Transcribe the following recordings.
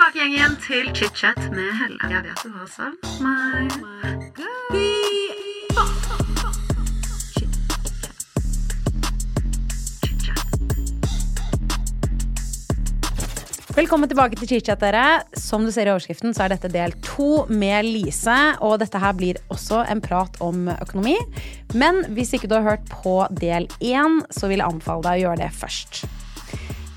tilbake igjen, til chit-chat med Helle. Jeg vet du har savn meg. Velkommen tilbake til chit-chat, dere. Som du ser i overskriften, så er dette del to med Lise. Og dette her blir også en prat om økonomi. Men hvis ikke du har hørt på del én, så vil jeg anbefale deg å gjøre det først.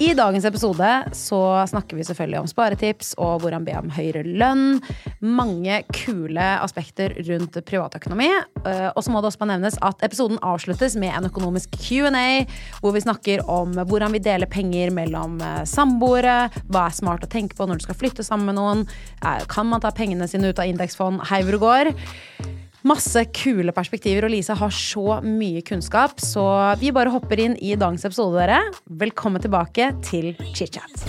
I dagens episode så snakker vi selvfølgelig om sparetips og hvordan be om høyere lønn. Mange kule aspekter rundt privatøkonomi. Eh, Og så må det også bare nevnes at episoden avsluttes med en økonomisk Q&A, hvor vi snakker om hvordan vi deler penger mellom eh, samboere, hva er smart å tenke på når du skal flytte sammen med noen, Eh, kan man ta pengene sine ut av indeksfond, hei hvor det går. Masse kule perspektiver, og Lise har så mye kunnskap, så vi bare hopper inn i dagens episode, dere. Velkommen tilbake til chit-chat.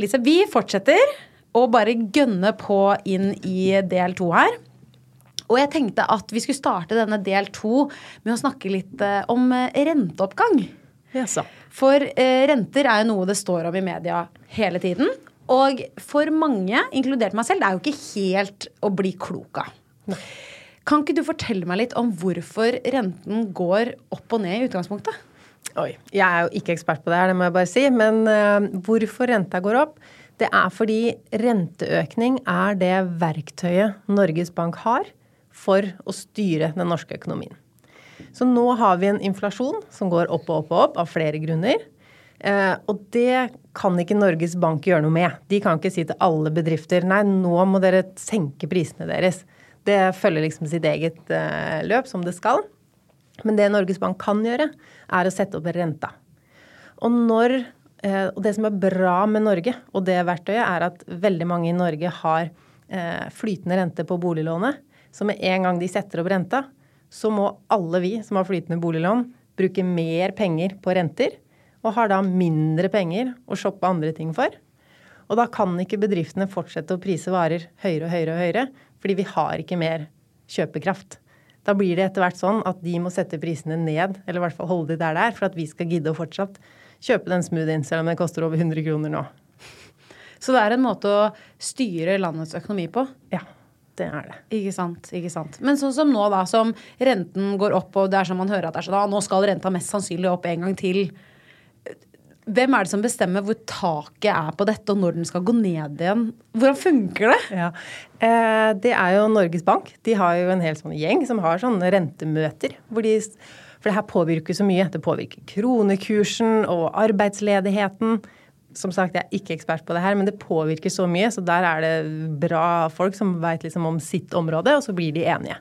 Lise, vi fortsetter å bare gønne på inn i del to her. Og jeg tenkte at vi skulle starte denne del to med å snakke litt eh, om eh, renteoppgang. Yes, For eh, renter er jo noe det står om i media hele tiden. Og for mange, inkludert meg selv, det er jo ikke helt å bli klok av. Kan ikke du fortelle meg litt om hvorfor renten går opp og ned i utgangspunktet? Oi. Jeg er jo ikke ekspert på det her, det må jeg bare si. Men uh, hvorfor renta går opp? Det er fordi renteøkning er det verktøyet Norges Bank har for å styre den norske økonomien. Så nå har vi en inflasjon som går opp og opp og opp av flere grunner. Eh, og det kan ikke Norges Bank gjøre noe med. De kan ikke si til alle bedrifter nei, nå må dere senke prisene deres. Det følger liksom sitt eget eh, løp som det skal. Men det Norges Bank kan gjøre, er å sette opp renta. Og, når, eh, og det som er bra med Norge og det verktøyet, er at veldig mange i Norge har eh, flytende rente på boliglånet. Så med en gang de setter opp renta, så må alle vi som har flytende boliglån, bruke mer penger på renter. Og har da mindre penger å shoppe andre ting for. Og da kan ikke bedriftene fortsette å prise varer høyere og høyere og høyere, fordi vi har ikke mer kjøpekraft. Da blir det etter hvert sånn at de må sette prisene ned, eller i hvert fall holde de der det er, for at vi skal gidde å fortsatt kjøpe den smoothien, selv om den koster over 100 kroner nå. Så det er en måte å styre landets økonomi på. Ja, det er det. Ikke sant, ikke sant. Men sånn som nå, da, som renten går opp, og det er som man hører at det er sånn, da, nå skal renta mest sannsynlig opp en gang til. Hvem er det som bestemmer hvor taket er på dette, og når den skal gå ned igjen? Hvordan funker det? Ja. Eh, det er jo Norges Bank. De har jo en hel sånn gjeng som har sånne rentemøter. De, for det her påvirker så mye. Det påvirker kronekursen og arbeidsledigheten. Som sagt, jeg er ikke ekspert på det her, men det påvirker så mye. Så der er det bra folk som veit liksom om sitt område, og så blir de enige.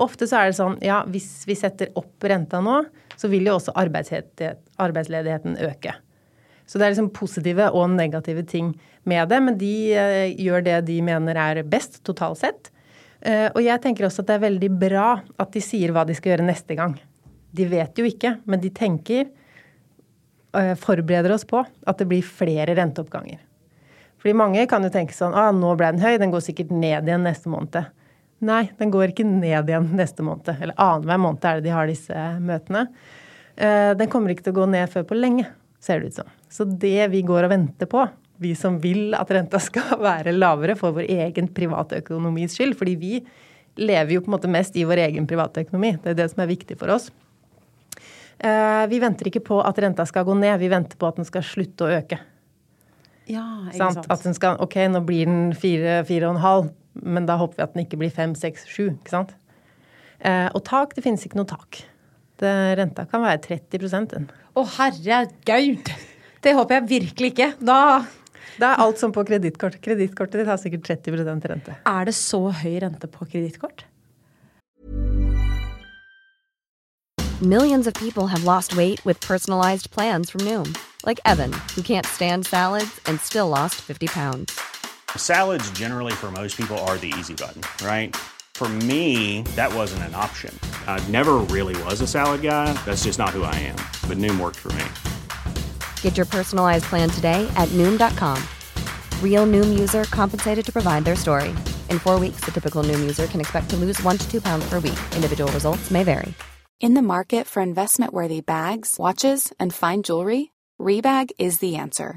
Ofte så er det sånn, ja, hvis vi setter opp renta nå, så vil jo også arbeidsledigheten øke. Så det er liksom positive og negative ting med det, men de eh, gjør det de mener er best totalt sett. Eh, og jeg tenker også at det er veldig bra at de sier hva de skal gjøre neste gang. De vet jo ikke, men de tenker, eh, forbereder oss på at det blir flere renteoppganger. Fordi mange kan jo tenke sånn ah, nå ble den høy, den går sikkert ned igjen neste måned. Nei, den går ikke ned igjen neste måned. Eller annenhver måned er det de har disse møtene. Den kommer ikke til å gå ned før på lenge ser det ut som. Så det vi går og venter på, vi som vil at renta skal være lavere for vår egen private økonomis skyld, fordi vi lever jo på en måte mest i vår egen private økonomi. Det er det som er viktig for oss. Eh, vi venter ikke på at renta skal gå ned, vi venter på at den skal slutte å øke. Ja, ikke sant? At den skal, ok, nå blir den fire, fire og en halv, men da håper vi at den ikke blir fem, seks, sju. ikke sant? Eh, og tak, det finnes ikke noe tak. Det, renta kan være 30 den. Å, herregud! Det håper jeg virkelig ikke. Da Det er alt som på kredittkort. Kredittkortet ditt har sikkert 30 rente. Er det så høy rente på kredittkort? Millions of people have lost weight with personalized plans from Noom, like Evan, who can't stand salads and still lost 50 pounds. Salads, generally, for most people, are the easy button, right? For me, that wasn't an option. I never really was a salad guy. That's just not who I am. But Noom worked for me. Get your personalized plan today at Noom.com. Real Noom user compensated to provide their story. In four weeks, the typical Noom user can expect to lose one to two pounds per week. Individual results may vary. In the market for investment worthy bags, watches, and fine jewelry, Rebag is the answer.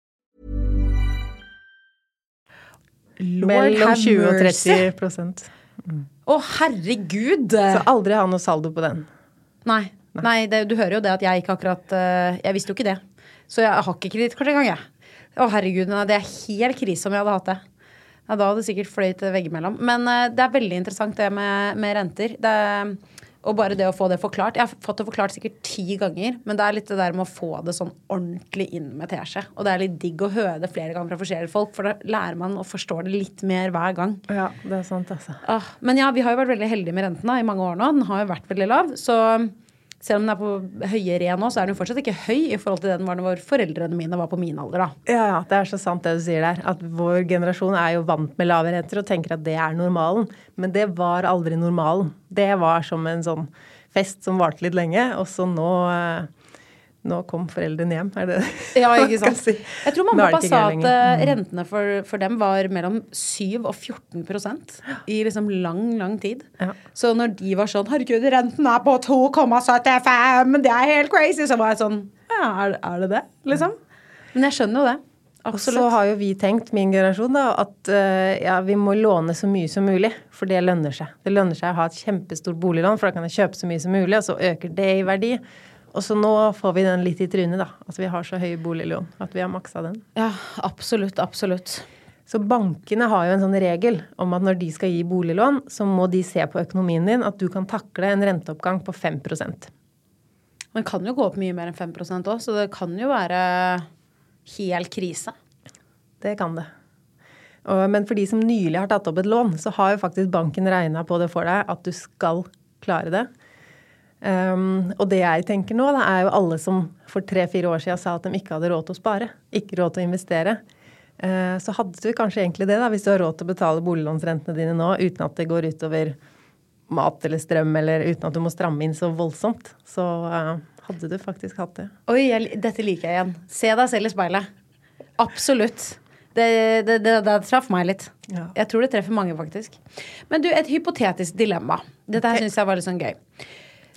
Lord Mellom 20 og 30 prosent. Å, herregud! Så aldri ha noe saldo på den. Nei. Nei det, du hører jo det at jeg ikke akkurat eh, Jeg visste jo ikke det. Så jeg har ikke kredittkort engang, jeg. Å, herregud, nei, det er helt krise om jeg hadde hatt det. Ja, da hadde det sikkert fløyt veggimellom. Men uh, det er veldig interessant det med, med renter. Det, og bare det å få det forklart. Jeg har fått det forklart sikkert ti ganger, men det er litt det der med å få det sånn ordentlig inn med teskje. Og det er litt digg å høre det flere ganger fra forskjellige folk, for da lærer man å forstå det litt mer hver gang. Ja, det er sant, altså. Men ja, vi har jo vært veldig heldige med renten da, i mange år nå. Den har jo vært veldig lav. Så selv om den er på høyere nå, så er den jo fortsatt ikke høy i forhold til den var når foreldrene mine var på min alder. da. Ja, ja, det er så sant det du sier der. At vår generasjon er jo vant med lave renter og tenker at det er normalen. Men det var aldri normalen. Det var som en sånn fest som varte litt lenge, og så nå eh, Nå kom foreldrene hjem, er det det Ja, ikke sant? si? Jeg tror mamma og pappa sa at eh, rentene for, for dem var mellom 7 og 14% i liksom lang, lang tid. Ja. Så når de var sånn 'Herregud, renten er på 2,75, det er helt crazy', så var jeg sånn Ja, er, er det det? Liksom. Men jeg skjønner jo det. Og så har jo vi tenkt, min generasjon, da, at uh, ja, vi må låne så mye som mulig. For det lønner seg. Det lønner seg å ha et kjempestort boliglån, for da kan jeg kjøpe så mye som mulig, og så øker det i verdi. Og så nå får vi den litt i trynet, da. At vi har så høy boliglån at vi har maksa den. Ja, absolutt. Absolutt. Så bankene har jo en sånn regel om at når de skal gi boliglån, så må de se på økonomien din at du kan takle en renteoppgang på 5% Den kan jo gå opp mye mer enn 5 òg, så det kan jo være hel krise. Det kan det. Men for de som nylig har tatt opp et lån, så har jo faktisk banken regna på det for deg at du skal klare det. Um, og det jeg tenker nå, da, er jo alle som for tre-fire år siden sa at de ikke hadde råd til å spare, ikke råd til å investere. Uh, så hadde du kanskje egentlig det, da, hvis du har råd til å betale boliglånsrentene dine nå uten at det går utover mat eller strøm, eller uten at du må stramme inn så voldsomt. Så uh, hadde du faktisk hatt det. Oi, jeg, dette liker jeg igjen. Se deg selv i speilet. Absolutt. Det, det, det, det traff meg litt. Ja. Jeg tror det treffer mange, faktisk. Men du, et hypotetisk dilemma. Dette her syns jeg var litt sånn gøy.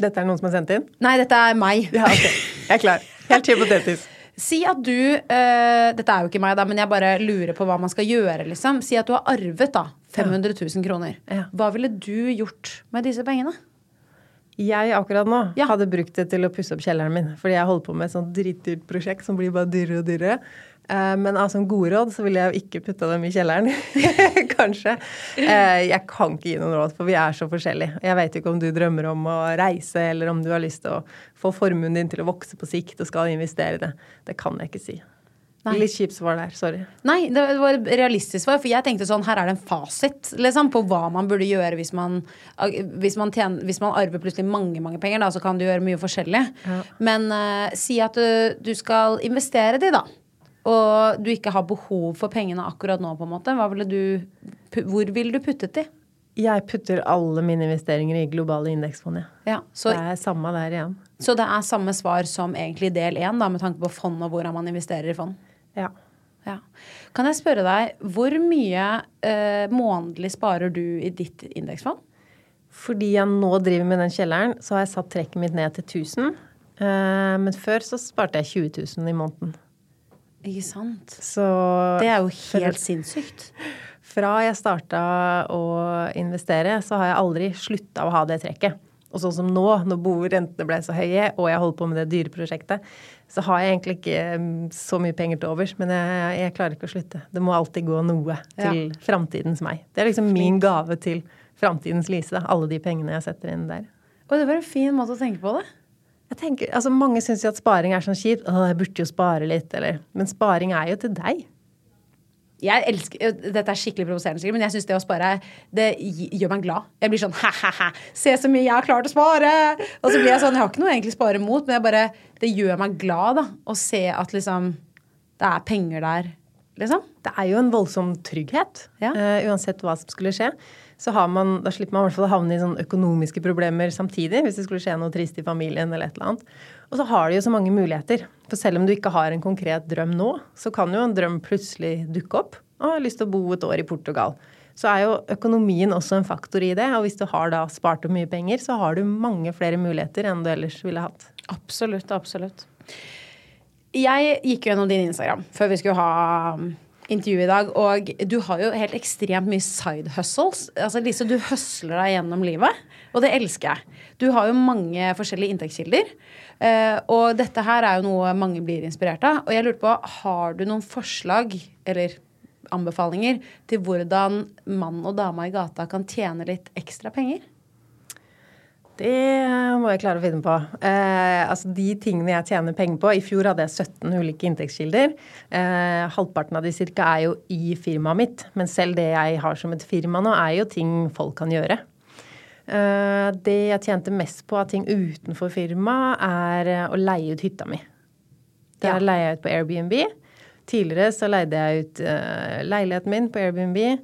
Dette er noen som har sendt inn? Nei, dette er meg. Ja, ok. Jeg er klar. Helt hypotetisk. Si at du uh, Dette er jo ikke meg, da, men jeg bare lurer på hva man skal gjøre. liksom. Si at du har arvet da 500 000 kroner. Ja. Hva ville du gjort med disse pengene? Jeg akkurat nå Ja. hadde brukt det til å pusse opp kjelleren min. Fordi jeg holder på med et sånt dritdyrt prosjekt som blir bare dyrere og dyrere. Eh, Men av sånn gode råd så ville jeg jo ikke putta dem i kjelleren. Kanskje. Eh, Jeg kan ikke gi noen råd, for vi er så forskjellige. Jeg vet ikke om du drømmer om å reise, eller om du har lyst til å få formuen din til å vokse på sikt og skal investere i det. Det kan jeg ikke si. Nei. Litt kjipt svar der. Sorry. Nei, det var et realistisk svar. For jeg tenkte sånn, her er det en fasit liksom, på hva man burde gjøre hvis man, hvis man, tjener, hvis man arver plutselig mange mange penger. Da, så kan du gjøre mye forskjellig. Men uh, si at du, du skal investere de, da. Og du ikke har behov for pengene akkurat nå, på en måte. Ville du, hvor ville du puttet de? Jeg putter alle mine investeringer i globale indeksfond, jeg. Ja, så, Det er samme der igjen. så det er samme svar som egentlig del én, med tanke på fond og hvordan man investerer i fond? Ja. Ja. Kan jeg spørre deg, hvor mye eh, månedlig sparer du i ditt indeksfond? Fordi jeg nå driver med den kjelleren, så har jeg satt trekket mitt ned til 1000. Eh, Men før så sparte jeg 20 000 i måneden. Ikke sant? Så Det er jo for- helt sinnssykt. Fra jeg starta å investere, så har jeg aldri slutta å ha det trekket. Og sånn som nå, når rentene ble så høye, og jeg holder på med det dyre prosjektet, så har jeg egentlig ikke mm, så mye penger til overs. Men jeg, jeg klarer ikke å slutte. Det må alltid gå noe til Ja. framtidens meg. Det er liksom min gave til framtidens Lise. da, Alle de pengene jeg setter inn der. Og det var en fin måte å tenke på det. Jeg tenker, altså Mange syns jo at sparing er sånn kjipt. Å, jeg burde jo spare litt, eller Men sparing er jo til deg. Jeg elsker, Dette er skikkelig provoserende, sikkert, men jeg syns det å spare det gjør meg glad. Jeg blir sånn ha-ha-ha, se så mye jeg har klart å spare! Og så blir jeg sånn, jeg har ikke noe egentlig spare mot, men jeg bare, det gjør meg glad da, å se at liksom det er penger der, liksom. Det er jo en voldsom trygghet. Ja. uh, uansett hva som skulle skje. Så har man, da slipper man i hvert fall å havne i sånne økonomiske problemer samtidig. Hvis det skulle skje noe trist i familien eller et eller annet. Og så har de jo så mange muligheter. For selv om du ikke har en konkret drøm nå, så kan jo en drøm plutselig dukke opp. Og har lyst til å bo et år i Portugal. Så er jo økonomien også en faktor i det. Og hvis du har da spart opp mye penger, så har du mange flere muligheter enn du ellers ville hatt. Absolutt, absolutt. Jeg gikk jo gjennom din Instagram før vi skulle ha um, intervju i dag, og du har jo helt ekstremt mye side hustles. Altså Lise, du høsler deg gjennom livet, og det elsker jeg. Du har jo mange forskjellige inntektskilder, eh, og dette her er jo noe mange blir inspirert av. Og jeg lurte på, har du noen forslag, eller anbefalinger, til hvordan mann og dame i gata kan tjene litt ekstra penger? Det må jeg klare å finne på. Eh, altså De tingene jeg tjener penger på I fjor hadde jeg 17 ulike inntektskilder. Eh, halvparten av de cirka er jo i firmaet mitt. Men selv det jeg har som et firma nå, er jo ting folk kan gjøre. Eh, det jeg tjente mest på av ting utenfor firmaet, er eh, å leie ut hytta mi. Der Ja. leier jeg ut på Airbnb. Tidligere så leide jeg ut eh, leiligheten min på Airbnb.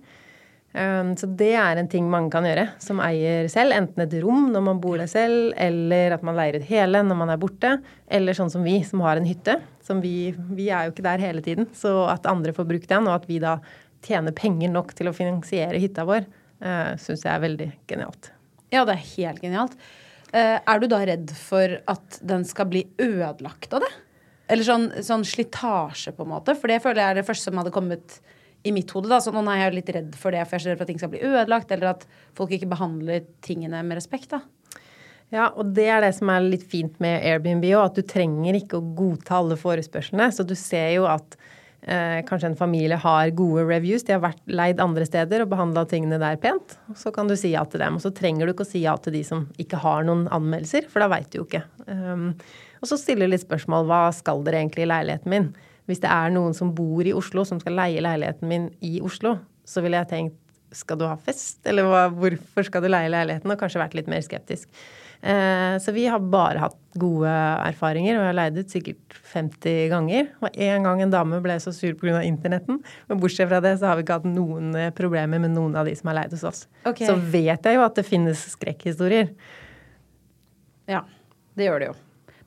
Um, så det er en ting mange kan gjøre som eier selv. Enten et rom når man bor der selv, eller at man leier ut hele når man er borte. Eller sånn som vi, som har en hytte. Som vi, vi er jo ikke der hele tiden. Så at andre får brukt den, og at vi da tjener penger nok til å finansiere hytta vår, uh, syns jeg er veldig genialt. Ja, det er helt genialt. Eh, er du da redd for at den skal bli ødelagt av det? Eller sånn, sånn slitasje, på en måte? For det føler jeg er det første som hadde kommet i mitt hode. da, så Nå er jeg litt redd for det, for jeg er så redd for at ting skal bli ødelagt, eller at folk ikke behandler tingene med respekt. da. Ja, og det er det som er litt fint med Airbnb òg, at du trenger ikke å godta alle forespørslene. Så du ser jo at eh, kanskje en familie har gode reviews, de har vært leid andre steder og behandla tingene der pent. Og så kan du si ja til dem. Og så trenger du ikke å si ja til de som ikke har noen anmeldelser, for da veit du jo ikke. Um, og så stiller litt spørsmål hva skal dere egentlig i leiligheten min? Hvis det er noen som bor i Oslo, som skal leie leiligheten min i Oslo, så ville jeg tenkt skal du ha fest, eller hva, hvorfor skal du leie leiligheten? Og kanskje vært litt mer skeptisk. Eh, så vi har bare hatt gode erfaringer, og jeg har leid ut sikkert 50 ganger. Og en gang en dame ble så sur pga. internetten. Men bortsett fra det så har vi ikke hatt noen problemer med noen av de som har leid hos oss. Okay. Så vet jeg jo at det finnes skrekkhistorier. Ja, det gjør det jo.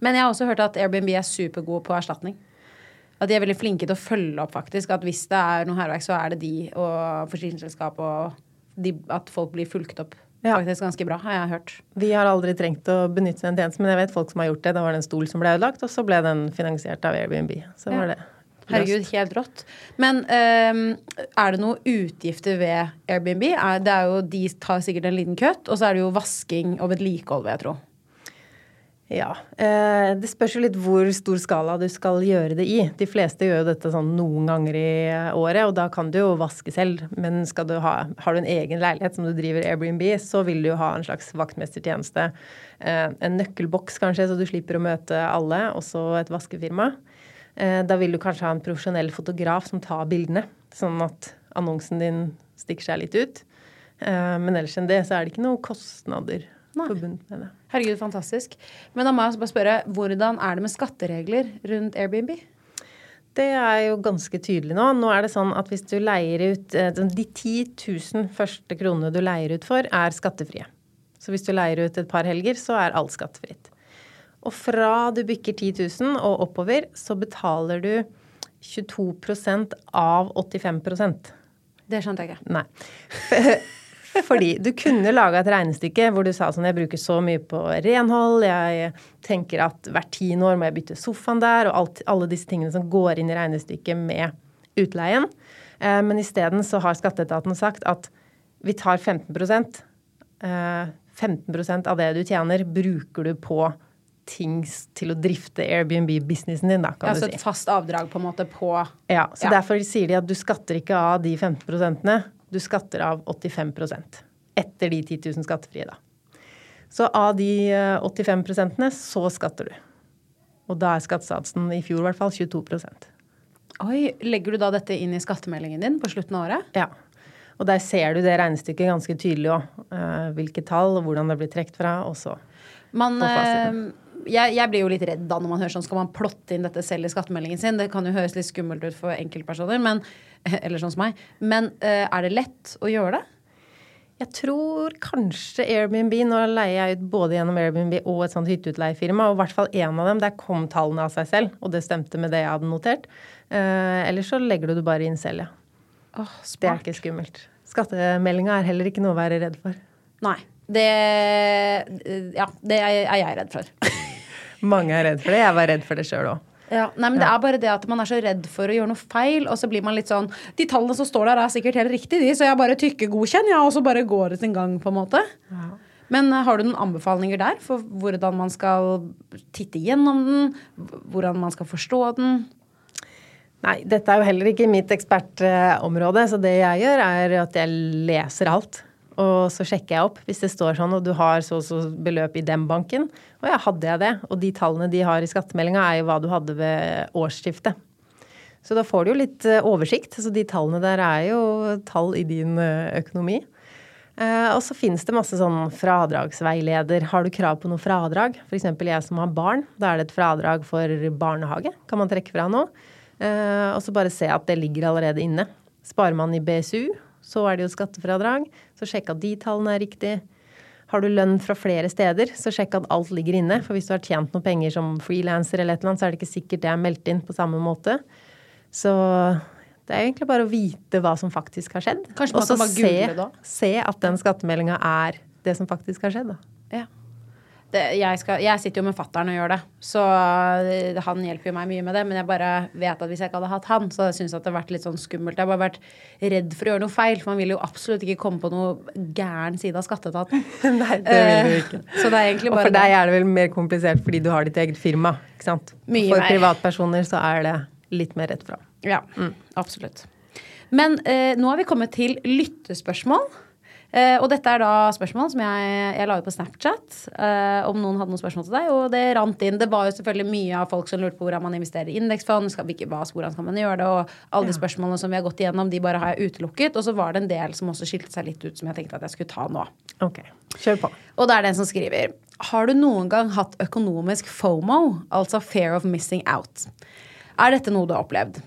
Men jeg har også hørt at Airbnb er supergode på erstatning. At de er veldig flinke til å følge opp, faktisk. At hvis det er noe hærverk, så er det de og forsikringsselskapet og de, at folk blir fulgt opp. Ja. Faktisk ganske bra, har jeg hørt. Vi har aldri trengt å benytte den tjenesten, men jeg vet folk som har gjort det. Da var det en stol som ble ødelagt, og så ble den finansiert av Airbnb. Så Ja. var det Herregud, helt rått. Men um, er det noen utgifter ved Airbnb? Er, det er jo, de tar sikkert en liten kutt, og så er det jo vasking og vedlikehold, vil jeg tro. Ja. Eh, det spørs jo litt hvor stor skala du skal gjøre det i. De fleste gjør jo dette sånn noen ganger i året, og da kan du jo vaske selv. Men du ha, har du en egen leilighet som du driver Airbnb, så vil du jo ha en slags vaktmestertjeneste. Eh, en nøkkelboks kanskje, så du slipper å møte alle, også et vaskefirma. Eh, da vil du kanskje ha en profesjonell fotograf som tar bildene, sånn at annonsen din stikker seg litt ut. Men ellers enn det så er det ikke noen kostnader Nei. forbundet med det. Herregud, fantastisk. Men da må jeg bare spørre, hvordan er det med skatteregler rundt Airbnb? Det er jo ganske tydelig nå. Nå er det sånn at hvis du leier ut eh, De 10 000 første kronene du leier ut for, er skattefrie. Så hvis du leier ut et par helger, så er alt skattefritt. Og fra du bikker 10 000 og oppover, så betaler du 22% av 85% Det skjønte jeg ikke. Nei. Fordi du kunne laga et regnestykke hvor du sa sånn jeg bruker så mye på renhold, jeg tenker at hvert tiende år må jeg bytte sofaen der, og alt, alle disse tingene som går inn i regnestykket med utleien. Eh, men isteden så har skatteetaten sagt at vi tar 15 eh, 15% av det du tjener, bruker du på ting til å drifte Airbnb-businessen din, da, kan Altså du et fast avdrag på en måte på Ja, så Ja. derfor sier de at du skatter ikke av de 15 prosentene, du skatter av 85% Etter de 10 000 skattefrie, da. Så av de eh, 85 prosentene, så skatter du. Og da er skattesatsen i fjor i hvert fall 22% Oi, Legger du da dette inn i skattemeldingen din på slutten av året? Ja. Og der ser du det regnestykket ganske tydelig òg. hvilke tall, og hvordan det blir trukket fra, og så På fasiten. Eh, jeg, jeg blir jo litt redd da når man hører sånn skal man plotte inn dette selv i skattemeldingen sin. Det kan jo høres litt skummelt ut for enkeltpersoner, men, eller sånn som meg. Men uh, er det lett å gjøre det? Jeg tror kanskje Airbnb Nå leier jeg ut både gjennom Airbnb og et sånt hytteutleiefirma, og i hvert fall én av dem, der kom tallene av seg selv, og det stemte med det jeg hadde notert. Uh, Eller så legger du det bare inn selv, ja. Oh, Det er ikke skummelt. Skattemeldinga er heller ikke noe å være redd for. Nei. Det Ja, det er jeg redd for. Mange er redd for det. Jeg var redd for det sjøl òg. Ja, nei, men Det er bare det at man er så redd for å gjøre noe feil, og så blir man litt sånn De tallene som står der, er sikkert helt riktige, de, så jeg bare tykker godkjenn, ja, og så bare går det sin gang, på en måte. Men eh, har du noen anbefalinger der for hvordan man skal titte gjennom den? Hvordan man skal forstå den? Nei, dette er jo heller ikke mitt ekspertområde, så det jeg gjør, er at jeg leser alt. Og så sjekker jeg opp hvis det står sånn, og du har så og så beløp i den banken. Og ja, hadde jeg det? Og de tallene de har i skattemeldinga, er jo hva du hadde ved årsskiftet. Så da får du jo litt eh, oversikt. Så de tallene der er jo tall i din eh, økonomi. Eh, og så finnes det masse sånn fradragsveileder. Har du krav på noe fradrag? F.eks. jeg som har barn. Da er det et fradrag for barnehage. Kan man trekke fra nå. Og så bare se at det ligger allerede inne. Sparer man i BSU, så er det jo skattefradrag. Så sjekk at de tallene er riktige. Har du lønn fra flere steder, så sjekk at alt ligger inne. For hvis du har tjent noen penger som frilanser eller et eller annet, så er det ikke sikkert det er meldt inn på samme måte. Så det er egentlig bare å vite hva som faktisk har skjedd. Og så da? se at den skattemeldinga er det som faktisk har skjedd. Da. Ja. Det, jeg, skal, jeg sitter jo med fattern og gjør det, så eh, han hjelper jo meg mye med det. Men jeg bare vet at hvis jeg ikke hadde hatt han, så hadde jeg at det hadde vært litt sånn skummelt. Jeg har bare vært redd for å gjøre noe feil, for man vil jo absolutt ikke komme på noe gæren side av skatteetaten. Nei, det vil du Eh, ikke. Så det er egentlig Og for deg er det vel mer komplisert fordi du har ditt eget firma. ikke sant? Mye for mer. privatpersoner så er det litt mer rett fra. Ja, absolutt. Men eh, nå har vi kommet til lyttespørsmål. Eh, og dette er da spørsmål som jeg, jeg la ut på Snapchat. Eh, om noen hadde noen spørsmål til deg. Og det rant inn. Det var jo selvfølgelig mye av folk som lurte på hvordan man investerer i indeksfond. Skal, hvilke, hva, hvordan skal man gjøre det? Og alle de spørsmålene som vi har gått igjennom, de bare har jeg utelukket. Og så var det en del som også skilte seg litt ut, som jeg tenkte at jeg skulle ta nå. Ok, kjør på. Og det er den som skriver Har du noen gang hatt økonomisk FOMO, altså fear of missing out? Er dette noe du har opplevd?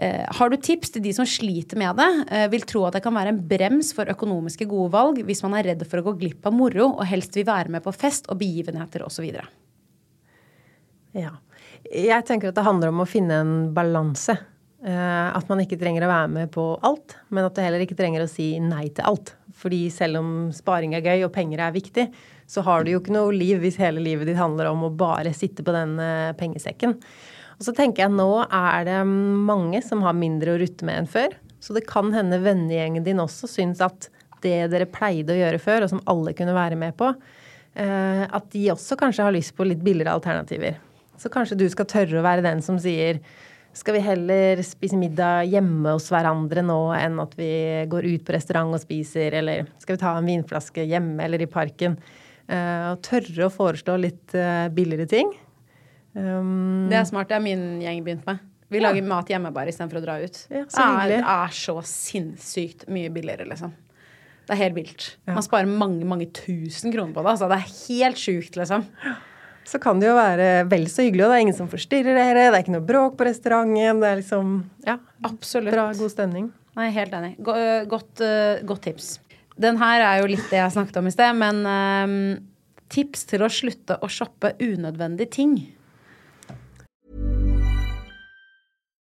Eh, har du tips til de som sliter med det? Eh, vil tro at det kan være en brems for økonomiske gode valg hvis man er redd for å gå glipp av moro og helst vil være med på fest og begivenheter osv. Ja. Jeg tenker at det handler om å finne en balanse. Eh, at man ikke trenger å være med på alt, men at du heller ikke trenger å si nei til alt. Fordi selv om sparing er gøy og penger er viktig, så har du jo ikke noe liv hvis hele livet ditt handler om å bare sitte på den pengesekken. Og så tenker jeg nå er det mange som har mindre å rutte med enn før. Så det kan hende vennegjengen din også syns at det dere pleide å gjøre før, og som alle kunne være med på, eh, at de også kanskje har lyst på litt billigere alternativer. Så kanskje du skal tørre å være den som sier skal vi heller spise middag hjemme hos hverandre nå enn at vi går ut på restaurant og spiser, eller skal vi ta en vinflaske hjemme eller i parken? Eh, og tørre å foreslå litt eh, billigere ting. Um, Det er smart. Det er min gjeng begynt med. Vi lager mat hjemme bare istedenfor å dra ut. Ja, så det, er, er så sinnssykt mye billigere, liksom. Det er helt vilt. Man sparer mange, mange tusen kroner på det. Altså. Det er helt sjukt, liksom. så kan det jo være vel så hyggelig, og det er ingen som forstyrrer dere, det er ikke noe bråk på restauranten, det er liksom ja, Absolutt. bra, god stemning. Nei, helt enig. Øh, godt, øh, godt tips. Den her er jo litt det jeg snakket om i sted, men um, tips til å slutte å shoppe unødvendige ting.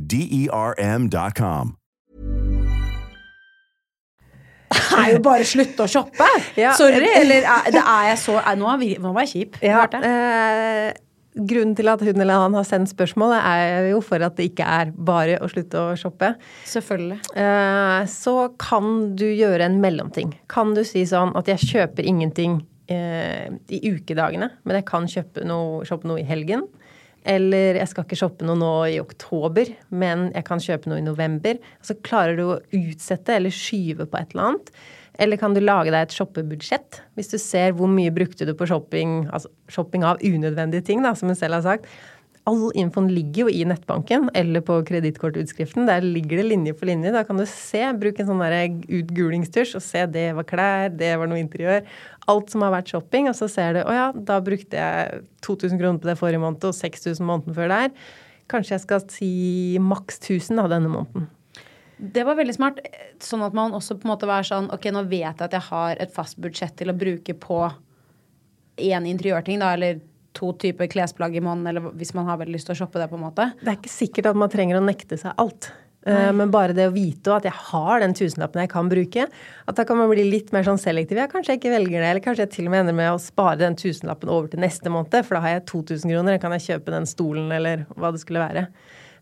D E R M.com. Det er jo bare slutte å shoppe! Ja. Sorry, eller er, det er jeg så er, Nå nå var jeg kjip. Ja, eh, grunnen til at hun eller han har sendt spørsmålet, er jo for at det ikke er bare å slutte å shoppe. Selvfølgelig. Eh, så kan du gjøre en mellomting. Kan du si sånn at jeg kjøper ingenting eh, i ukedagene, men jeg kan kjøpe noe, shoppe noe i helgen. Eller jeg skal ikke shoppe noe nå i oktober, men jeg kan kjøpe noe i november. Så klarer du å utsette eller skyve på et eller annet. Eller kan du lage deg et shoppebudsjett? Hvis du ser hvor mye brukte du på shopping, altså shopping av unødvendige ting, da, som hun selv har sagt. All infoen ligger jo i nettbanken eller på kredittkortutskriften. Der ligger det linje for linje. Da kan du se, bruke en sånn utgulingstusj og se det var klær, det var noe interiør. Alt som har vært shopping, og så ser du å ja, da brukte jeg 2000 kroner på det forrige måned og 6000 måneden før der. Kanskje jeg skal si maks 1000 da denne måneden. Det var veldig smart. Sånn at man også på en måte var sånn Ok, nå vet jeg at jeg har et fast budsjett til å bruke på én interiørting, da, eller to typer klesplagg i måneden, eller hvis man har veldig lyst til å shoppe det, på en måte. Det er ikke sikkert at man trenger å nekte seg alt. Nei. Men bare det å vite at jeg har den tusenlappen jeg kan bruke, at da kan man bli litt mer sånn selektiv. Ja, kanskje jeg ikke velger det, eller kanskje jeg til og med ender med å spare den tusenlappen over til neste måned, for da har jeg 2000 kroner, da kan jeg kjøpe den stolen eller hva det skulle være.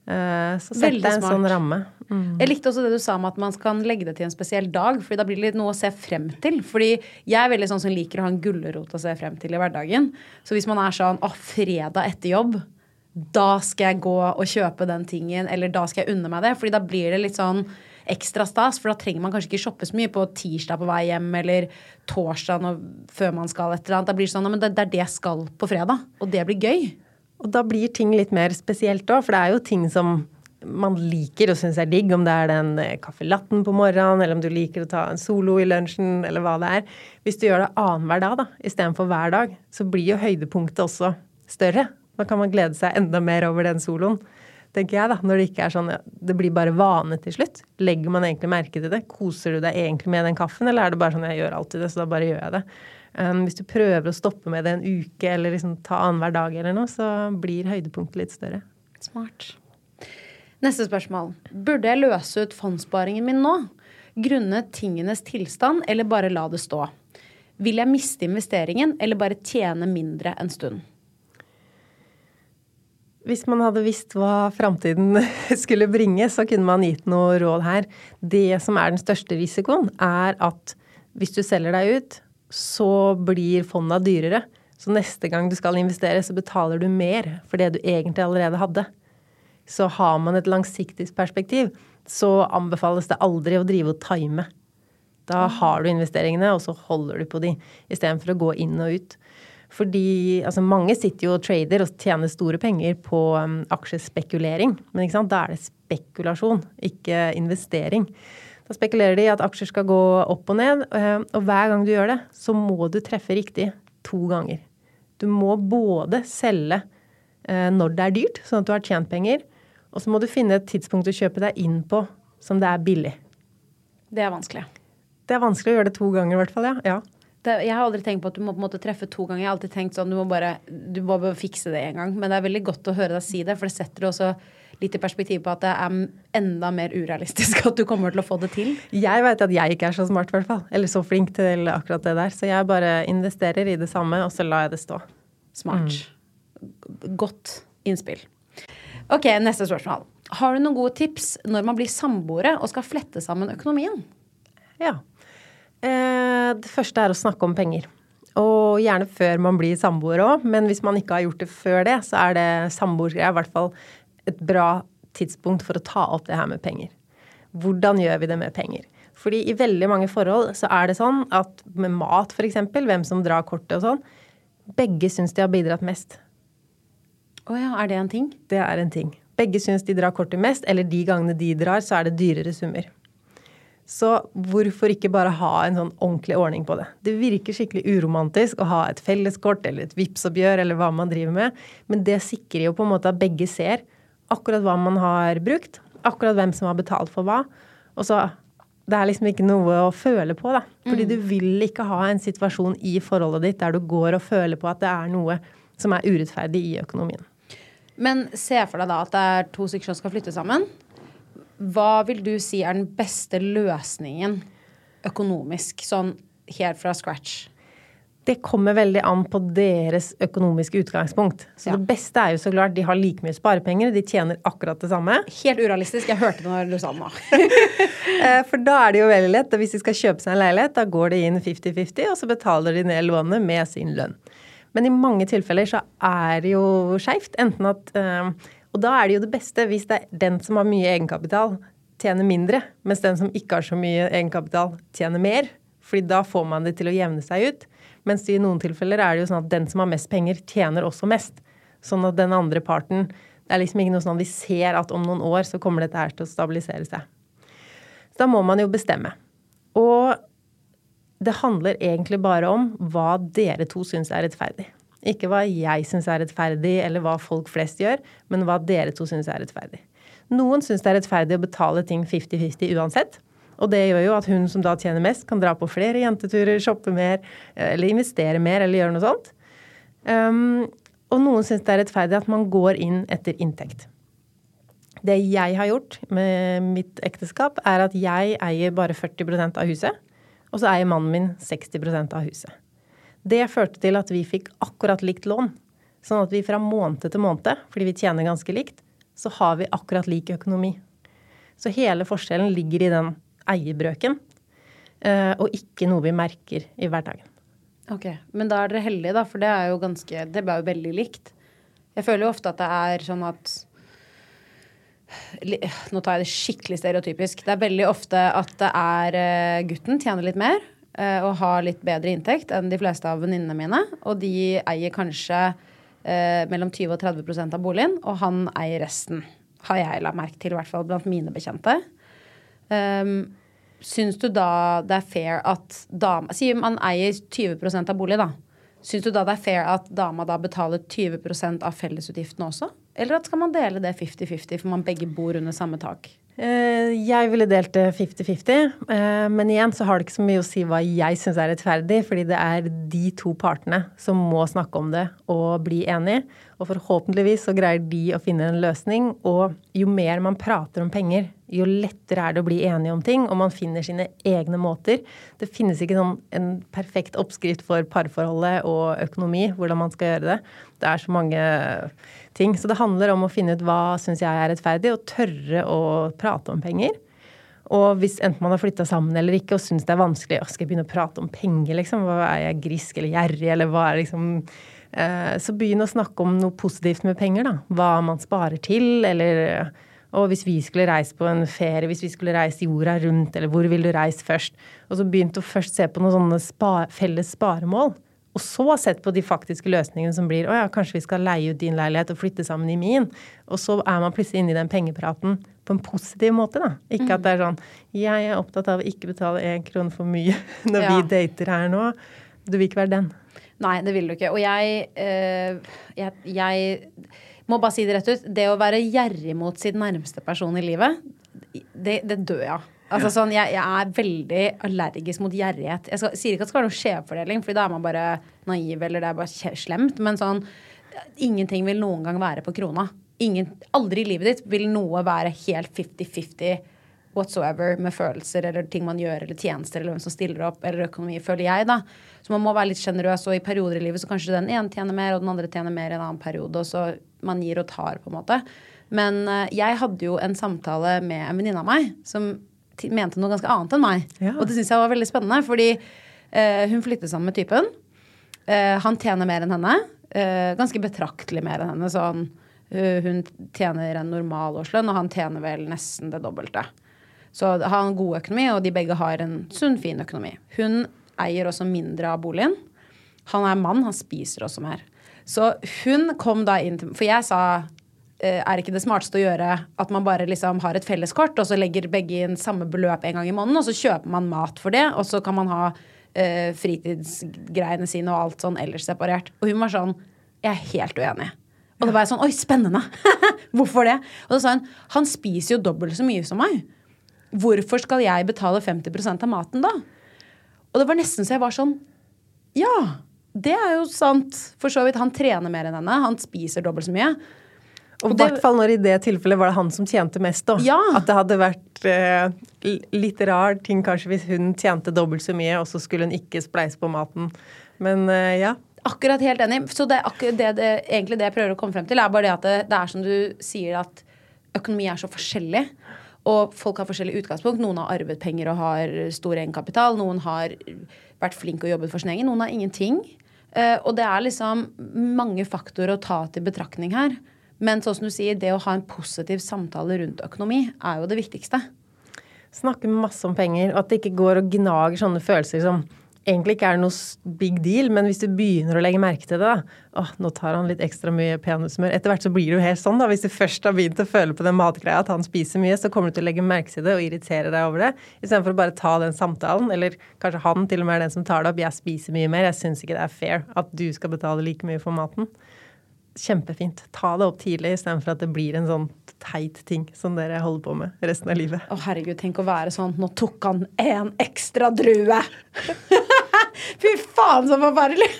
Eh, Så sett deg en sånn ramme. Jeg likte også det du sa om at man kan legge det til en spesiell dag, fordi da blir det litt noe å se frem til. Fordi jeg er veldig sånn som liker å ha en gulrot å se frem til i hverdagen. Så hvis man er sånn å, fredag etter jobb, da skal jeg gå og kjøpe den tingen, eller da skal jeg unne meg det, fordi da blir det litt sånn ekstra stas, for da trenger man kanskje ikke shoppe så mye på tirsdag på vei hjem, eller torsdag når, før man skal et eller annet. Da blir det sånn, «Å, men det, det er det jeg skal på fredag, og det blir gøy. Og da blir ting litt mer spesielt òg, for det er jo ting som man liker og syns er digg, om det er den kaffelatten caffè latten på morgenen, eller om du liker å ta en solo i lunsjen, eller hva det er. Hvis du gjør det annenhver dag da, istedenfor hver dag, så blir jo høydepunktet også større. Da kan man glede seg enda mer over den soloen, tenker jeg, da. Når det ikke er sånn ja, det blir bare vane til slutt. Legger man egentlig merke til det? Koser du deg egentlig med den kaffen, eller er det bare sånn jeg gjør alltid det, så da bare gjør jeg det. Um, hvis du prøver å stoppe med det en uke, eller liksom ta annenhver dag eller noe, så blir høydepunktet litt større. Smart. Neste spørsmål. Burde jeg løse ut fondssparingen min nå? Grunnet tingenes tilstand, eller bare la det stå? Vil jeg miste investeringen, eller bare tjene mindre en stund? Hvis man hadde visst hva framtiden skulle bringe, så kunne man gitt noe råd her. Det som er den største risikoen, er at hvis du selger deg ut, så blir fonda dyrere. Så neste gang du skal investere, så betaler du mer for det du egentlig allerede hadde. Så har man et langsiktig perspektiv, så anbefales det aldri å drive og time. Da har du investeringene, og så holder du på de, istedenfor å gå inn og ut. Fordi altså mange sitter jo og trader og tjener store penger på um, aksjespekulering. Men da er det spekulasjon, ikke investering. Da spekulerer de at aksjer skal gå opp og ned, eh, og hver gang du gjør det, så må du treffe riktig to ganger. Du må både selge eh, når det er dyrt, sånn at du har tjent penger, og så må du finne et tidspunkt å kjøpe deg inn på som det er billig. Det er vanskelig. Det er vanskelig å gjøre det to ganger, i hvert fall. ja. ja. Det, jeg har aldri tenkt på at du må på en måte treffe to ganger. Jeg har alltid tenkt sånn, du må bare, du må bare fikse det en gang. Men det er veldig godt å høre deg si det, for det setter det også litt i perspektiv på at det er enda mer urealistisk at du kommer til å få det til. Jeg veit at jeg ikke er så smart, i hvert fall. Eller så flink til akkurat det der. Så jeg bare investerer i det samme, og så lar jeg det stå. Smart. Mm. Godt innspill. Ok, neste spørsmål. Har du noen gode tips når man blir samboere og skal flette sammen økonomien? Ja. Eh, det første er å snakke om penger. Og gjerne før man blir samboer òg, men hvis man ikke har gjort det før det, så er det samboergreia i hvert fall et bra tidspunkt for å ta opp det her med penger. Hvordan gjør vi det med penger? Fordi i veldig mange forhold så er det sånn at med mat f.eks., hvem som drar kortet og sånn, begge syns de har bidratt mest. Å oh ja, er det en ting? Det er en ting. Begge syns de drar kortet mest, eller de gangene de drar, så er det dyrere summer. Så hvorfor ikke bare ha en sånn ordentlig ordning på det? Det virker skikkelig uromantisk å ha et felleskort eller et Vipps-oppgjør eller hva man driver med, men det sikrer jo på en måte at begge ser akkurat hva man har brukt, akkurat hvem som har betalt for hva. Og så det er liksom ikke noe å føle på, da. Fordi mm. du vil ikke ha en situasjon i forholdet ditt der du går og føler på at det er noe som er urettferdig i økonomien. Men se for deg da at det er to stykker som skal flytte sammen. Hva vil du si er den beste løsningen økonomisk, sånn helt fra scratch? Det kommer veldig an på deres økonomiske utgangspunkt. Så ja. det beste er jo så klart de har like mye sparepenger, de tjener akkurat det samme. Helt urealistisk. Jeg hørte det når du sa det nå. Eh, for da er det jo veldig lett. Hvis de skal kjøpe seg en leilighet, da går det inn 50-50, og så betaler de ned lånet med sin lønn. Men i mange tilfeller så er det jo skeivt. Enten at eh, og da er det jo det beste hvis det er den som har mye egenkapital, tjener mindre, mens den som ikke har så mye egenkapital, tjener mer. Fordi da får man det til å jevne seg ut. Mens i noen tilfeller er det jo sånn at den som har mest penger, tjener også mest. Sånn at den andre parten Det er liksom ikke noe sånn at vi ser at om noen år så kommer dette her til å stabilisere seg. Så da må man jo bestemme. Og det handler egentlig bare om hva dere to syns er rettferdig. Ikke hva jeg syns er rettferdig, eller hva folk flest gjør, men hva dere to syns er rettferdig. Noen syns det er rettferdig å betale ting 50-50 uansett. Og det gjør jo at hun som da tjener mest, kan dra på flere jenteturer, shoppe mer, eller investere mer, eller gjøre noe sånt. Um, og noen syns det er rettferdig at man går inn etter inntekt. Det jeg har gjort med mitt ekteskap, er at jeg eier bare 40% av huset. Og så eier mannen min 60% av huset. Det førte til at vi fikk akkurat likt lån. Sånn at vi fra måned til måned, fordi vi tjener ganske likt, så har vi akkurat lik økonomi. Så hele forskjellen ligger i den eierbrøken, eh, og ikke noe vi merker i hverdagen. Ok, Men da er dere heldige, da, for det er jo ganske Det ble jo veldig likt. Jeg føler jo ofte at det er sånn at Nå tar jeg det skikkelig stereotypisk. Det er veldig ofte at det er eh, gutten tjener litt mer, Eh, og har litt bedre inntekt enn de fleste av venninnene mine. Og de eier kanskje eh, mellom 20 og 30% av boligen, og han eier resten. Har jeg lagt merke til, i hvert fall blant mine bekjente. Um, syns du da det er fair at dama Si man eier 20% av bolig, da. Syns du da det er fair at dama da betaler 20% av fellesutgiftene også? Eller at skal man dele det 50-50, for man begge bor under samme tak? Eh, jeg ville delt det 50-50, eh, men igjen så har det ikke så mye å si hva jeg syns er rettferdig, fordi det er de to partene som må snakke om det og bli enige. Og forhåpentligvis så greier de å finne en løsning. Og jo mer man prater om penger, jo lettere er det å bli enige om ting, og man finner sine egne måter. Det finnes ikke sånn en perfekt oppskrift for parforholdet og økonomi, hvordan man skal gjøre det. Det er så mange ting. Så det handler om å finne ut hva syns jeg er rettferdig, og tørre å prate om penger. Og hvis enten man har flytta sammen eller ikke og syns det er vanskelig å, Skal jeg begynne å prate om penger, liksom? Hva Er jeg grisk eller gjerrig, eller hva er liksom eh, Så begynn å snakke om noe positivt med penger, da. Hva man sparer til, eller og hvis vi skulle reise på en ferie, hvis vi skulle reise jorda rundt, eller hvor vil du reise først? Og så begynte å først se på noen sånne spa, felles sparemål. Og så sett på de faktiske løsningene som blir å ja, kanskje vi skal leie ut din leilighet og flytte sammen i min. Og så er man plutselig inne i den pengepraten på en positiv måte, da. Ikke at det er sånn jeg er opptatt av å ikke betale én krone for mye når Ja. vi dater her nå. Du vil ikke være den. Nei, det vil du ikke. Og jeg, øh, jeg, jeg må bare si det rett ut. Det å være gjerrig mot sin nærmeste person i livet, det, det dør jeg av. Altså sånn, jeg, jeg er veldig allergisk mot gjerrighet. Jeg skal, sier ikke at det skal være noe skjevfordeling, for da er man bare naiv eller det er bare slemt. Men sånn Ingenting vil noen gang være på krona. Ingen, aldri i livet ditt vil noe være helt 50-50 whatsoever med følelser eller ting man gjør, eller tjenester, eller hvem som stiller opp, eller økonomi, føler jeg, da. Så man må være litt sjenerøs, og i perioder i livet så kanskje den ene tjener mer, og den andre tjener mer i en annen periode, og så man gir og tar, på en måte. Men eh, jeg hadde jo en samtale med en venninne av meg som mente noe ganske annet enn meg. Ja. Og det syns jeg var veldig spennende, fordi eh, hun flyttet sammen med typen. Eh, han tjener mer enn henne. eh, ganske betraktelig mer enn henne. Sånn, eh, hun tjener en normal årslønn, og han tjener vel nesten det dobbelte. Så har han god økonomi, og de begge har en sunn, fin økonomi. Hun eier også mindre av boligen. Han er mann, han spiser også mer. Så hun kom da inn til For jeg sa eh, er ikke det smarteste å gjøre at man bare liksom har et felleskort, og så legger begge inn samme beløp en gang i måneden, og så kjøper man mat for det, og så kan man ha eh, fritidsgreiene sine og alt sånn ellers separert. Og hun var sånn Jeg er helt uenig. Og da var jeg sånn Oi, spennende! Hvorfor det? Og da sa hun Han spiser jo dobbelt så mye som meg. Hvorfor skal jeg betale 50% av maten da? Og det var nesten så jeg var sånn Ja, det er jo sant. For så vidt. Han trener mer enn henne. Han spiser dobbelt så mye. Og i hvert fall når i det tilfellet var det han som tjente mest, da. Ja. At det hadde vært eh, litt rar ting kanskje hvis hun tjente dobbelt så mye, og så skulle hun ikke spleise på maten. Men eh, ja. Akkurat helt enig. Så det, det, det, egentlig det jeg prøver å komme frem til, er bare det at det, det er som du sier, at økonomi er så forskjellig. Og folk har forskjellig utgangspunkt. Noen har arvet penger og har stor egenkapital. Noen har vært flink og jobbet for sin egen. Noen har ingenting. Eh, og det er liksom mange faktorer å ta til betraktning her. Men sånn som du sier, det å ha en positiv samtale rundt økonomi er jo det viktigste. Snakke masse om penger, og at det ikke går og gnager sånne følelser som egentlig ikke er noe big deal, men hvis du begynner å legge merke til det, da Åh, nå tar han litt ekstra mye peanøttsmør. Etter hvert så blir det jo helt sånn, da. Hvis du først har begynt å føle på den matgreia at han spiser mye, så kommer du til å legge merke til det og irritere deg over det. Istedenfor å bare ta den samtalen, eller kanskje han til og med er den som tar det opp. Jeg spiser mye mer, jeg syns ikke det er fair at du skal betale like mye for maten. Kjempefint. Ta det opp tidlig istedenfor at det blir en sånn teit ting som dere holder på med resten av livet. Å herregud, tenk å være sånn Nå tok han en ekstra drue! Fy faen, så forferdelig!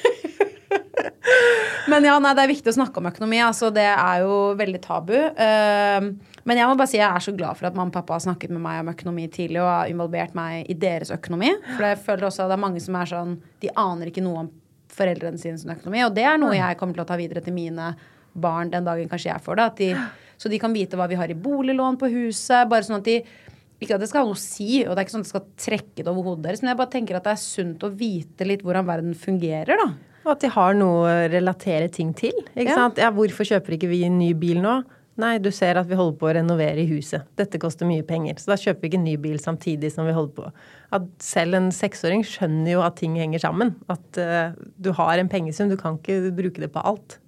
Men ja, nei, det er viktig å snakke om økonomi. Altså, det er jo veldig tabu. Ehm, men jeg må bare si jeg er så glad for at mamma og pappa har snakket med meg om økonomi tidlig og har involvert meg i deres økonomi. For jeg føler også at det er mange som er sånn De aner ikke noe om foreldrene sine sin økonomi. Og det er noe jeg kommer til å ta videre til mine barn den dagen kanskje jeg får det. At de, så de kan vite hva vi har i boliglån på huset. Bare sånn at de ikke at det skal ha noe å si, og det er ikke sånn at det skal trekke det over hodet deres, men jeg bare tenker at det er sunt å vite litt hvordan verden fungerer, da. Og at de har noe å relatere ting til. Ikke Ja. sant? Ja, hvorfor kjøper ikke vi en ny bil nå? Nei, du ser at vi holder på å renovere i huset. Dette koster mye penger. Så da kjøper vi ikke en ny bil samtidig som vi holder på. At selv en seksåring skjønner jo at ting henger sammen. At uh, du har en pengesum, du kan ikke bruke det på alt.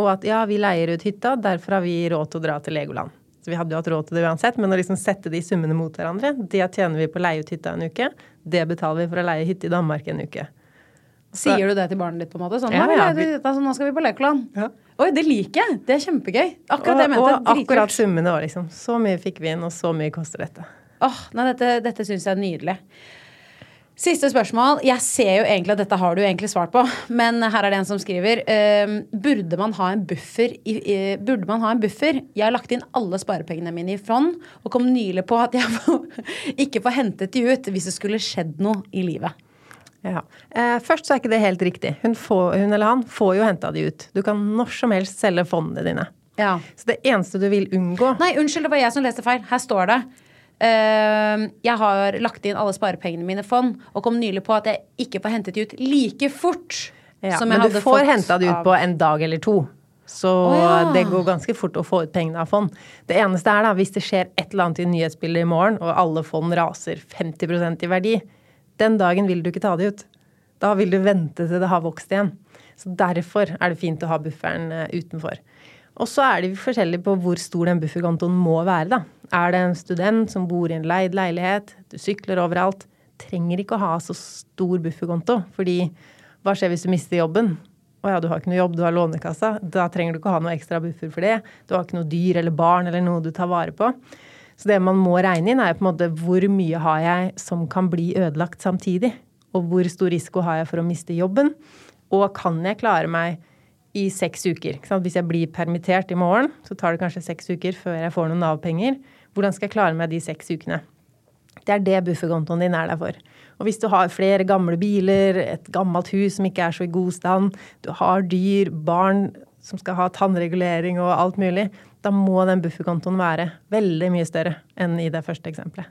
Og at ja, vi leier ut hytta, derfor har vi råd til å dra til Legoland. Så vi hadde jo hatt råd til det uansett, men å liksom sette de summene mot hverandre, det tjener vi på å leie ut hytta en uke, det betaler vi for å leie hytte i Danmark en uke. Sier du det til barnet ditt, på en måte? Sånn, Ja, «Nå, ja, vi, altså, nå skal vi på Legoland'. Ja. Oi, det liker jeg! Det er kjempegøy. Akkurat det jeg mente. og akkurat summene òg, liksom. Så mye fikk vi inn, og så mye koster dette. Åh, nei, dette, dette syns jeg er nydelig. Siste spørsmål. Jeg ser jo egentlig at dette har du egentlig svart på, men her er det en som skriver. Uh, burde man ha en buffer i, uh, Burde man ha en buffer? Jeg har lagt inn alle sparepengene mine i fond, og kom nylig på at jeg ikke får hentet de ut hvis det skulle skjedd noe i livet. Ja. Uh, først så er ikke det helt riktig. Hun, får, hun eller han får jo henta de ut. Du kan når som helst selge fondene dine. Ja. Så det eneste du vil unngå Nei, unnskyld, det var jeg som leste feil. Her står det jeg har lagt inn alle sparepengene mine i fond, og kom nylig på at jeg ikke får hentet de ut like fort Ja, som jeg men du får henta det ut på en dag eller to. Så oh, ja. det går ganske fort å få ut pengene av fond. Det eneste er da, hvis det skjer et eller annet i nyhetsbildet i morgen, og alle fond raser 50% i verdi, den dagen vil du ikke ta det ut. Da vil du vente til det har vokst igjen. Så derfor er det fint å ha bufferen eh, utenfor. Og så er det forskjellige på hvor stor den bufferkontoen må være, da. Er det en student som bor i en leid leilighet, du sykler overalt, trenger ikke å ha så stor bufferkonto, fordi hva skjer hvis du mister jobben? Å ja, du har ikke noe jobb, du har Lånekassa. Da trenger du ikke ha noe ekstra buffer for det. Du har ikke noe dyr eller barn eller noe du tar vare på. Så det man må regne inn, er på en måte hvor mye har jeg som kan bli ødelagt samtidig? Og hvor stor risiko har jeg for å miste jobben? Og kan jeg klare meg i seks uker? Hvis jeg blir permittert i morgen, så tar det kanskje seks uker før jeg får noen Nav-penger. Hvordan skal jeg klare meg de seks ukene? Det er det bufferkontoen din er der for. Og hvis du har flere gamle biler, et gammelt hus som ikke er så i god stand, du har dyr, barn som skal ha tannregulering og alt mulig, da må den bufferkontoen være veldig mye større enn i det første eksempelet.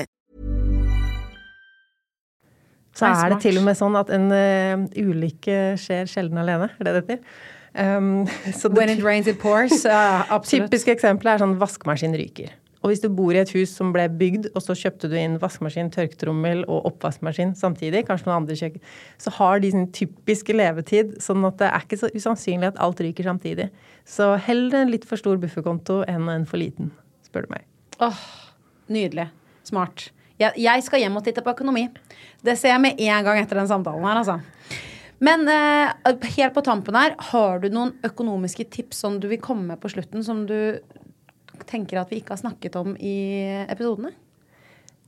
Så Nei, er det til og med sånn at en uh, ulykke skjer sjelden alene. Er det det heter? Um, så det- When it rains, it pours. Uh, absolutt. Typiske eksempler er sånn vaskemaskin ryker. Og hvis du bor i et hus som ble bygd, og så kjøpte du inn vaskemaskin, tørketrommel og oppvaskmaskin samtidig, kanskje noen andre kjøkken, så har de sin typiske levetid, sånn at det er ikke så usannsynlig at alt ryker samtidig. Så heller en litt for stor bufferkonto enn en for liten, spør du meg. Åh, nydelig. Smart. Jeg, jeg skal hjem og titte på økonomi. Det ser jeg med en gang etter den samtalen her, altså. Men eh, helt på tampen her, har du noen økonomiske tips som du vil komme med på slutten, som du tenker at vi ikke har snakket om i episodene?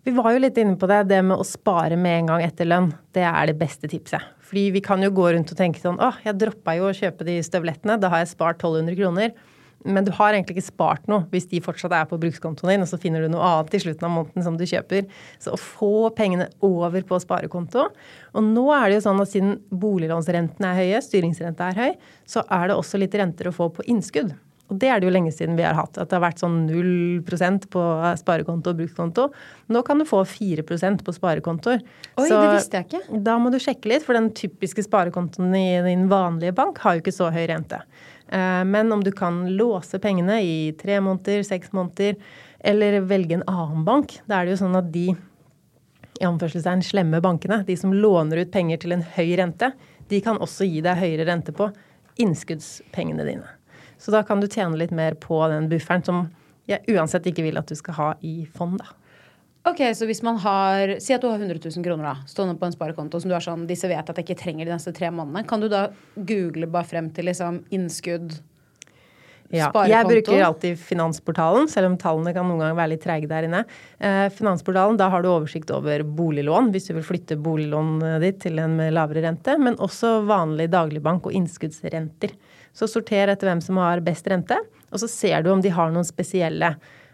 Vi var jo litt inne på det, det med å spare med en gang etter lønn. Det er det beste tipset. Fordi vi kan jo gå rundt og tenke sånn åh, jeg droppa jo å kjøpe de støvlettene, da har jeg spart 1200 kroner. Men du har egentlig ikke spart noe hvis de fortsatt er på brukskontoen din, og så finner du noe annet i slutten av måneden som du kjøper. Så å få pengene over på sparekonto Og nå er det jo sånn at siden boliglånsrenten er høye, styringsrenta er høy, så er det også litt renter å få på innskudd. Og det er det jo lenge siden vi har hatt. At det har vært sånn 0% på sparekonto og brukskonto. Nå kan du få 4% på sparekontoer. Oi, Så det visste jeg ikke. Da må du sjekke litt, for den typiske sparekontoen i din vanlige bank har jo ikke så høy rente. Eh, Men om du kan låse pengene i tre måneder, seks måneder, eller velge en annen bank, da er det jo sånn at de i anførselstegn slemme bankene, de som låner ut penger til en høy rente, de kan også gi deg høyere rente på innskuddspengene dine. Så da kan du tjene litt mer på den bufferen som jeg uansett ikke vil at du skal ha i fond, da. Ok, så hvis man har Si at du har 100 000 kroner da, stående på en sparekonto som du er sånn Disse vet at jeg ikke trenger de neste tre månedene. Kan du da google bare frem til liksom innskudd Ja, sparekonto. jeg bruker alltid Finansportalen, selv om tallene kan noen ganger være litt treige der inne. Eh, Finansportalen, da har du oversikt over boliglån, hvis du vil flytte boliglånet ditt til en med lavere rente, men også vanlig dagligbank og innskuddsrenter. Så sorter etter hvem som har best rente, og så ser du om de har noen spesielle.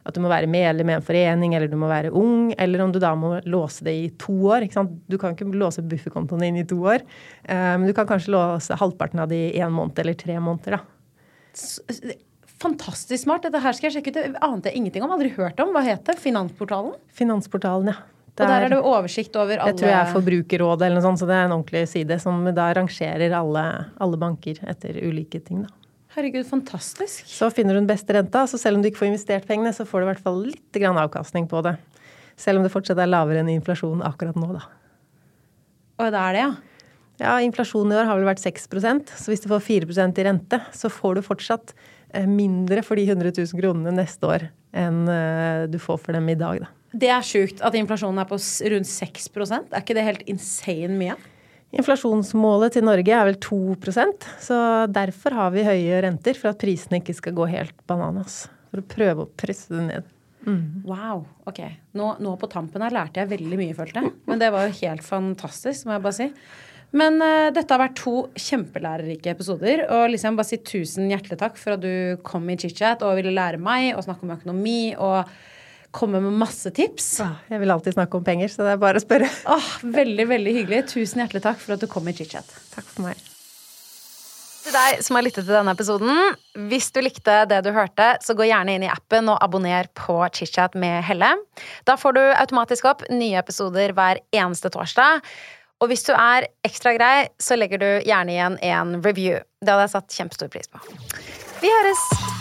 At du må være medlem i en forening, eller du må være ung, eller om du da må låse det i to år. ikke sant? Du kan ikke låse bufferkontoen din i to år, eh, men du kan kanskje låse halvparten av det i én måned eller tre måneder, da. Fantastisk smart. Dette her skal jeg sjekke ut. Det ante jeg ingenting om. Aldri hørt om. Hva het det? Finansportalen? Finansportalen, ja. Og der er det oversikt over alle Jeg tror jeg er Forbrukerrådet eller noe sånt, så det er en ordentlig side som da rangerer alle, alle banker etter ulike ting, da. Herregud, fantastisk. Så finner du den beste renta, så selv om du ikke får investert pengene, så får du i hvert fall litt avkastning på det. Selv om det fortsatt er lavere enn inflasjonen akkurat nå, da. Og det er det, ja? Ja, inflasjonen i år har vel vært 6% så hvis du får 4% i rente, så får du fortsatt eh, mindre for de 100 000 kronene neste år enn eh, du får for dem i dag, da. Det er sjukt at inflasjonen er på rundt 6% Er ikke det helt insane mye? Inflasjonsmålet til Norge er vel 2% så derfor har vi høye renter, for at prisene ikke skal gå helt bananas. For å prøve å presse det ned. Wow. Ok. Nå, nå på tampen her lærte jeg veldig mye, følte jeg. Men det var jo helt fantastisk, må jeg bare si. Men uh, dette har vært to kjempelærerike episoder. Og liksom bare si tusen hjertelig takk for at du kom i chit-chat og ville lære meg å snakke om økonomi og komme med masse tips. Jeg vil alltid snakke om penger, så det er bare å spørre. Åh, veldig, veldig hyggelig. Tusen hjertelig takk for at du kom i chit-chat. Takk for meg. Til deg som har lyttet til denne episoden, hvis du likte det du hørte, så gå gjerne inn i appen og abonner på ChitChat med Helle. Da får du automatisk opp nye episoder hver eneste torsdag. Og hvis du er ekstra grei, så legger du gjerne igjen en review. Det hadde jeg satt kjempestor pris på. Vi høres!